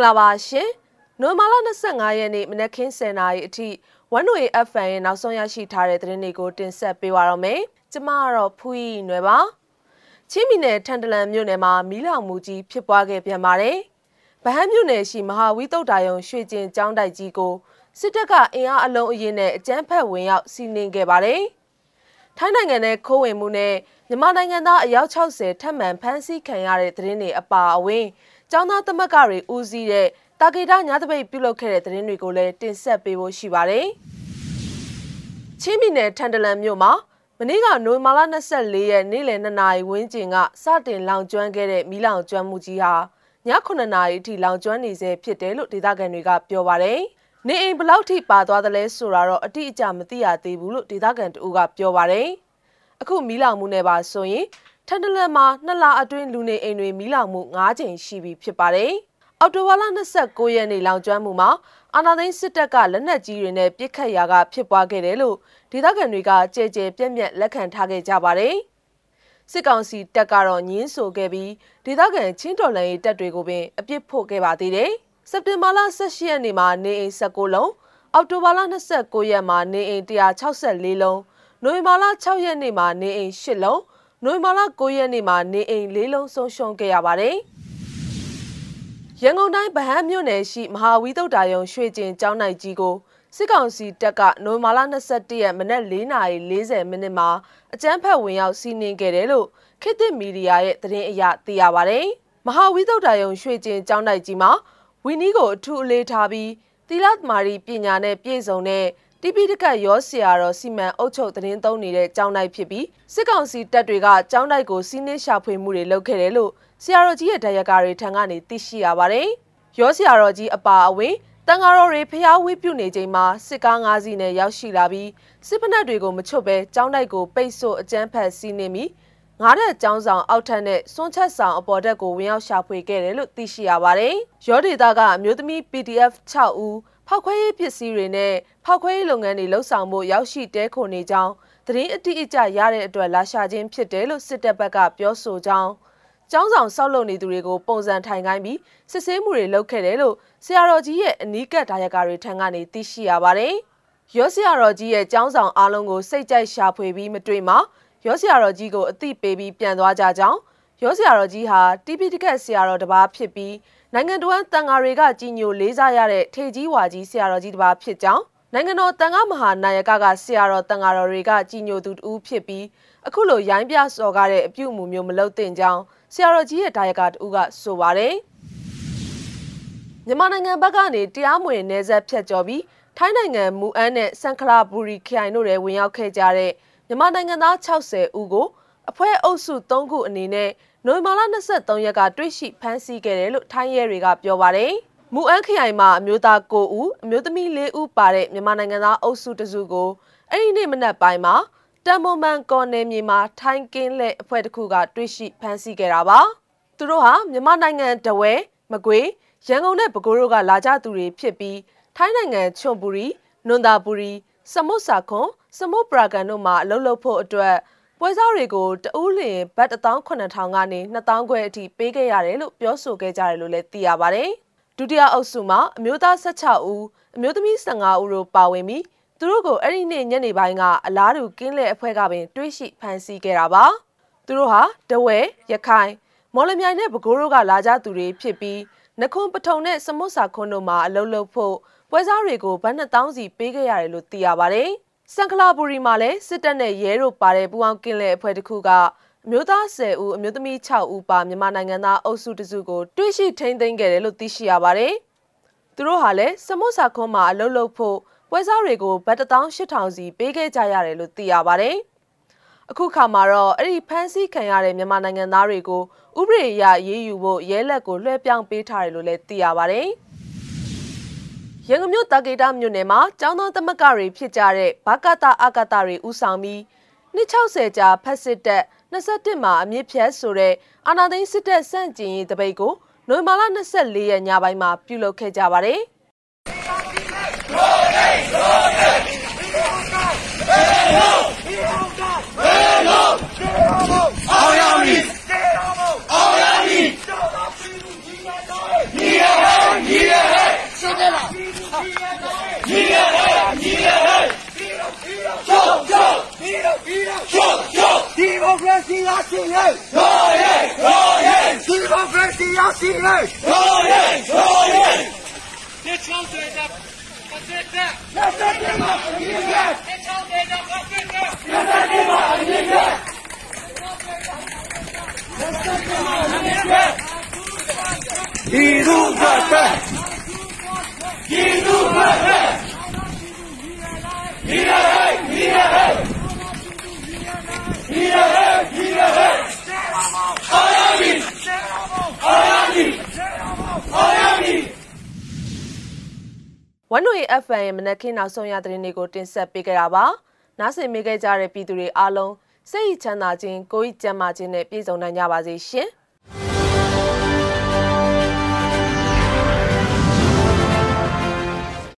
င်္ဂလာပါရှင်နိုဝင်ဘာလ25ရက်နေ့မနက်ခင်း10:00နာရီအထိ 1way FM ရဲ့နောက်ဆုံးရရှိထားတဲ့သတင်းတွေကိုတင်ဆက်ပေးပါရမယ်ကျမကတော့ဖူးရီနွယ်ပါချင်းမီနယ်ထန်တလန်မြို့နယ်မှာမီးလောင်မှုကြီးဖြစ်ပွားခဲ့ပြန်ပါတယ်ဗဟန်းမြို့နယ်ရှိမဟာဝီတုတ်တာယုံရွှေကျင်ကျောင်းတိုက်ကြီးကိုစစ်တပ်ကအင်အားအလုံးအရင်နဲ့အကြမ်းဖက်ဝင်ရောက်စီးနင်းခဲ့ပါတယ်ထိုင်းနိုင်ငံနဲ့ခိုးဝင်မှုနဲ့မြန်မာနိုင်ငံသားအယောက်60ထပ်မံဖမ်းဆီးခံရတဲ့သတင်းတွေအပါအဝင် ကျောင်းသားသမဂ္ဂတွေဦးစီးတဲ့တာဂေတာညသပိတ်ပြုလုပ်ခဲ့တဲ့သတင်းတွေကိုလည်းတင်ဆက်ပေးဖို့ရှိပါတယ်။ချင်းပြည်နယ်ထန်တလန်မြို့မှာမနေ့ကနိုဝင်ဘာလ24ရက်နေ့လယ်2နာရီဝန်းကျင်ကစတင်လောင်ကျွမ်းခဲ့တဲ့မီးလောင်ကျွမ်းမှုကြီးဟာည9နာရီအထိလောင်ကျွမ်းနေဆဲဖြစ်တယ်လို့ဒေသခံတွေကပြောပါတယ်။နေအိမ်ဘလောက်ထိပါသွားသလဲဆိုတာတော့အတိအကျမသိရသေးဘူးလို့ဒေသခံတို့ကပြောပါတယ်။အခုမီးလောင်မှုနဲ့ပါဆိုရင် ထန်တလန်မှာနှစ်လအတွင်းလူနေအိမ်တွေမီးလောင်မှု၅ကြိမ်ရှိပြီဖြစ်ပါတယ်။အော်တိုဝါလာ29ရက်နေ့လောင်ကျွမ်းမှုမှာအာနာသိန်းစစ်တပ်ကလက်နက်ကြီးတွေနဲ့ပစ်ခတ်ရာကဖြစ်ပွားခဲ့တယ်လို့ဒေသခံတွေကကြဲကြဲပြက်ပြက်လက်ခံထားခဲ့ကြပါတယ်။စစ်ကောင်စီတပ်ကတော့ညင်းဆိုခဲ့ပြီးဒေသခံချင်းတော်လှန်ရေးတပ်တွေကိုပင်အပြစ်ဖို့ခဲ့ပါသေးတယ်။စက်တင်ဘာလ18ရက်နေ့မှာနေအိမ်19လုံးအောက်တိုဘာလ29ရက်မှာနေအိမ်164လုံးနိုဝင်ဘာလ6ရက်နေ့မှာနေအိမ်8လုံး နိုဝင်ဘာလ9ရက်နေ့မှာနေအိမ်၄လုံးဆုံးရှုံးခဲ့ရပါတယ်။ရန်ကုန်တိုင်းဗဟန်းမြို့နယ်ရှိမဟာဝီတုတ်တာယုံရွှေကျင်ကျောင်းနိုင်ကြီးကိုစစ်ကောင်စီတပ်ကနိုဝင်ဘာလ22ရက်မနက်4:40မိနစ်မှာအကြမ်းဖက်ဝင်ရောက်စီးနင်းခဲ့တယ်လို့ခေတ်သစ်မီဒီယာရဲ့သတင်းအရသိရပါတယ်။မဟာဝီတုတ်တာယုံရွှေကျင်ကျောင်းနိုင်ကြီးမှာဝီနီကိုအထူးအလေးထားပြီးသီလသမารီပညာနဲ့ပြည့်စုံတဲ့ တိပိတကတ်ရောဆရာတော်စီမံအုပ်ချုပ်သတင်းသုံးနေတဲ့ကျောင်းတိုက်ဖြစ်ပြီးစစ်ကောင်စီတပ်တွေကကျောင်းတိုက်ကိုစီးနှင်းရှာဖွေမှုတွေလုပ်ခဲ့တယ်လို့ဆရာတော်ကြီးရဲ့တရားကာတွေထံကနေသိရှိရပါတယ်။ရောဆရာတော်ကြီးအပါအဝင်တန်ဃာတော်တွေဖျားဝေးပြုနေချိန်မှာစစ်ကား၅စီးနဲ့ရောက်ရှိလာပြီးစစ်ဖက်နှက်တွေကိုမချွတ်ပဲကျောင်းတိုက်ကိုပိတ်ဆို့အကြမ်းဖက်စီးနှင်းပြီးငားတဲ့ကျောင်းဆောင်အောက်ထပ်နဲ့စွန့်ချက်ဆောင်အပေါ်တက်ကိုဝင်ရောက်ရှာဖွေခဲ့တယ်လို့သိရှိရပါတယ်။ရောဒေတာကအမျိုးသမီး PDF 6ဦး ဖောက်ခွဲရေးပစ္စည်းတွေနဲ့ဖောက်ခွဲရေးလုပ်ငန်းတွေလှုပ်ဆောင်ဖို့ရောက်ရှိတဲခုနေကြောင်းသတင်းအတိအကျရတဲ့အတွက်လာရှာခြင်းဖြစ်တယ်လို့စစ်တပ်ဘက်ကပြောဆိုကြောင်းကျောင်းဆောင်ဆောက်လုပ်နေသူတွေကိုပုံစံထိုင်ခိုင်းပြီးစစ်ဆေးမှုတွေလုပ်ခဲ့တယ်လို့ဆရာတော်ကြီးရဲ့အနီးကပ်ဒါယကာတွေထံကနေသိရှိရပါတယ်။ရောဆရာတော်ကြီးရဲ့ကျောင်းဆောင်အားလုံးကိုစိတ်ကြိုက်ရှာဖွေပြီးမတွေ့မှာရောဆရာတော်ကြီးကိုအသိပေးပြီးပြန်သွားကြကြောင်း ရောဆရာတော်ကြီးဟာတိပိတကက်ဆရာတော်တစ်ပါးဖြစ်ပြီးနိုင်ငံတော်တန်ဃာတွေကကြီးညိုလေးစားရတဲ့ထေကြီးဝါကြီးဆရာတော်ကြီးတစ်ပါးဖြစ်ကြောင်းနိုင်ငံတော်တန်ခါမဟာနာယကကဆရာတော်တန်ဃာတော်တွေကကြီးညိုသူတူဖြစ်ပြီးအခုလိုရိုင်းပြစော်ကားတဲ့အပြုအမူမျိုးမလုပ်သင့်ကြောင်းဆရာတော်ကြီးရဲ့ဒါယကတူကဆိုပါတယ်မြန်မာနိုင်ငံဘက်ကနေတရားမဝင်နေဆက်ဖြတ်ကျော်ပြီးထိုင်းနိုင်ငံမူအန်းနဲ့စန်ခလာဘူရီခိုင်တို့လည်းဝင်ရောက်ခဲ့ကြတဲ့မြန်မာနိုင်ငံသား60ဦးကို အဖွဲ့အုပ်စု3ခုအနေနဲ့နိုဝင်ဘာလ23ရက်ကတွေ့ရှိဖမ်းဆီးခဲ့တယ်လို့ထိုင်းရဲတွေကပြောပါတယ်။မူအန်းခရိုင်မှာအမျိုးသား9ဦးအမျိုးသမီး4ဦးပါတဲ့မြန်မာနိုင်ငံသားအုပ်စုတစုကိုအဲ့ဒီနေ့မနက်ပိုင်းမှာတမ်မွန်မန်ကော်နယ်မြေမှာထိုင်းကင်းလက်အဖွဲ့တစ်ခုကတွေ့ရှိဖမ်းဆီးခဲ့တာပါ။သူတို့ဟာမြန်မာနိုင်ငံတဝဲမကွေးရန်ကုန်နဲ့ပဲခူးတို့ကလာကြသူတွေဖြစ်ပြီးထိုင်းနိုင်ငံချွန်ပူရီနွန်တာပူရီစမုတ်စာခွန်စမုတ်ပရာကန်တို့မှာအလုပ်လုပ်ဖို့အတွက် ပွဲစားတွေကိုတဦးလျင်ဘတ်18000ကနေ2000ခွဲအထိပေးခဲ့ရတယ်လို့ပြောဆိုခဲ့ကြတယ်လို့လည်းသိရပါတယ်။ဒုတိယအုပ်စုမှာအမျိုးသား16ဦးအမျိုးသမီး15ဦးတို့ပါဝင်ပြီးသူတို့ကိုအဲ့ဒီနေ့ညနေပိုင်းကအလားတူကင်းလက်အဖွဲ့ကပင်တွေးရှိဖမ်းဆီးခဲ့တာပါ။သူတို့ဟာတဝဲရခိုင်မော်လမြိုင်နဲ့ပဲခူးတို့ကလာကြသူတွေဖြစ်ပြီးနခွန်ပထုံနဲ့စမုတ်စာခွန်းတို့မှာအလုပ်လုပ်ဖို့ပွဲစားတွေကိုဘတ်2000စီပေးခဲ့ရတယ်လို့သိရပါတယ်။ စံခလာဘူရီမှာလည်းစစ်တပ်နဲ့ရဲတို့ပါတဲ့ပူအောင်ကင်းလက်အဖွဲ့တစ်ခုကအမျိုးသား10ဦးအမျိုးသမီး6ဦးပါမြန်မာနိုင်ငံသားအုပ်စုတစုကိုတွေ့ရှိထိန်းသိမ်းခဲ့တယ်လို့သိရှိရပါတယ်။သူတို့ဟာလည်းစမုတ်စာခွန်းမှာအလုပ်လုပ်ဖို့ပွဲစားတွေကိုဘတ်18000စီပေးခဲ့ကြရတယ်လို့သိရပါတယ်။အခုခါမှာတော့အဲ့ဒီဖမ်းဆီးခံရတဲ့မြန်မာနိုင်ငံသားတွေကိုဥပဒေအရရေးယူဖို့ရဲလက်ကိုလွှဲပြောင်းပေးထားတယ်လို့လည်းသိရပါတယ်။ ရန်ကုန်မြို့တာဂေတာမြို့နယ်မှာကျောင်းသားသမဂ္ဂတွေဖြစ်ကြတဲ့ဘာကတာအာကတာတွေဥဆောင်ပြီး260ကြာဖက်စစ်တပ်21မှာအမြင့်ဖြတ်ဆိုတဲ့အာနာသိန်းစစ်တပ်စန့်ကျင်ရေးတပိတ်ကိုနိုဝင်ဘာလ24ရက်ညပိုင်းမှာပြုလုပ်ခဲ့ကြပါတယ်။အောင်ရမည်အောင်ရမည်အောင်ရမည် စီယာစီရေးရိုးရေးရိုးရေးဒီမိုကရေစီယာစီရေးရိုးရေးရိုးရေး Dit zal de Wat zit er? လက်သက်တင်မှာအမြင့်ရဲ့ Dit zal de Wat zit er? လက်သက်တင်မှာအမြင့်ရဲ့ဒီလူကတဲ့ဒီလူကတဲ့ဒီရဟဲ့ဒီရဟဲ့ဒီရဟဲ့ဒီရဟဲ့အာရမီအာရမီအာရမီ ဝန်တို့ရဲ့ FM ရဲ့မနက်ခင်းနောက်ဆုံးရသတင်းတွေကိုတင်ဆက်ပေးကြတာပါနားဆင်မိခဲ့ကြတဲ့ပြည်သူတွေအားလုံးစိတ်ချမ်းသာခြင်းကိုယ်ကျန်းမာခြင်းနဲ့ပြည့်စုံနိုင်ကြပါစေရှင်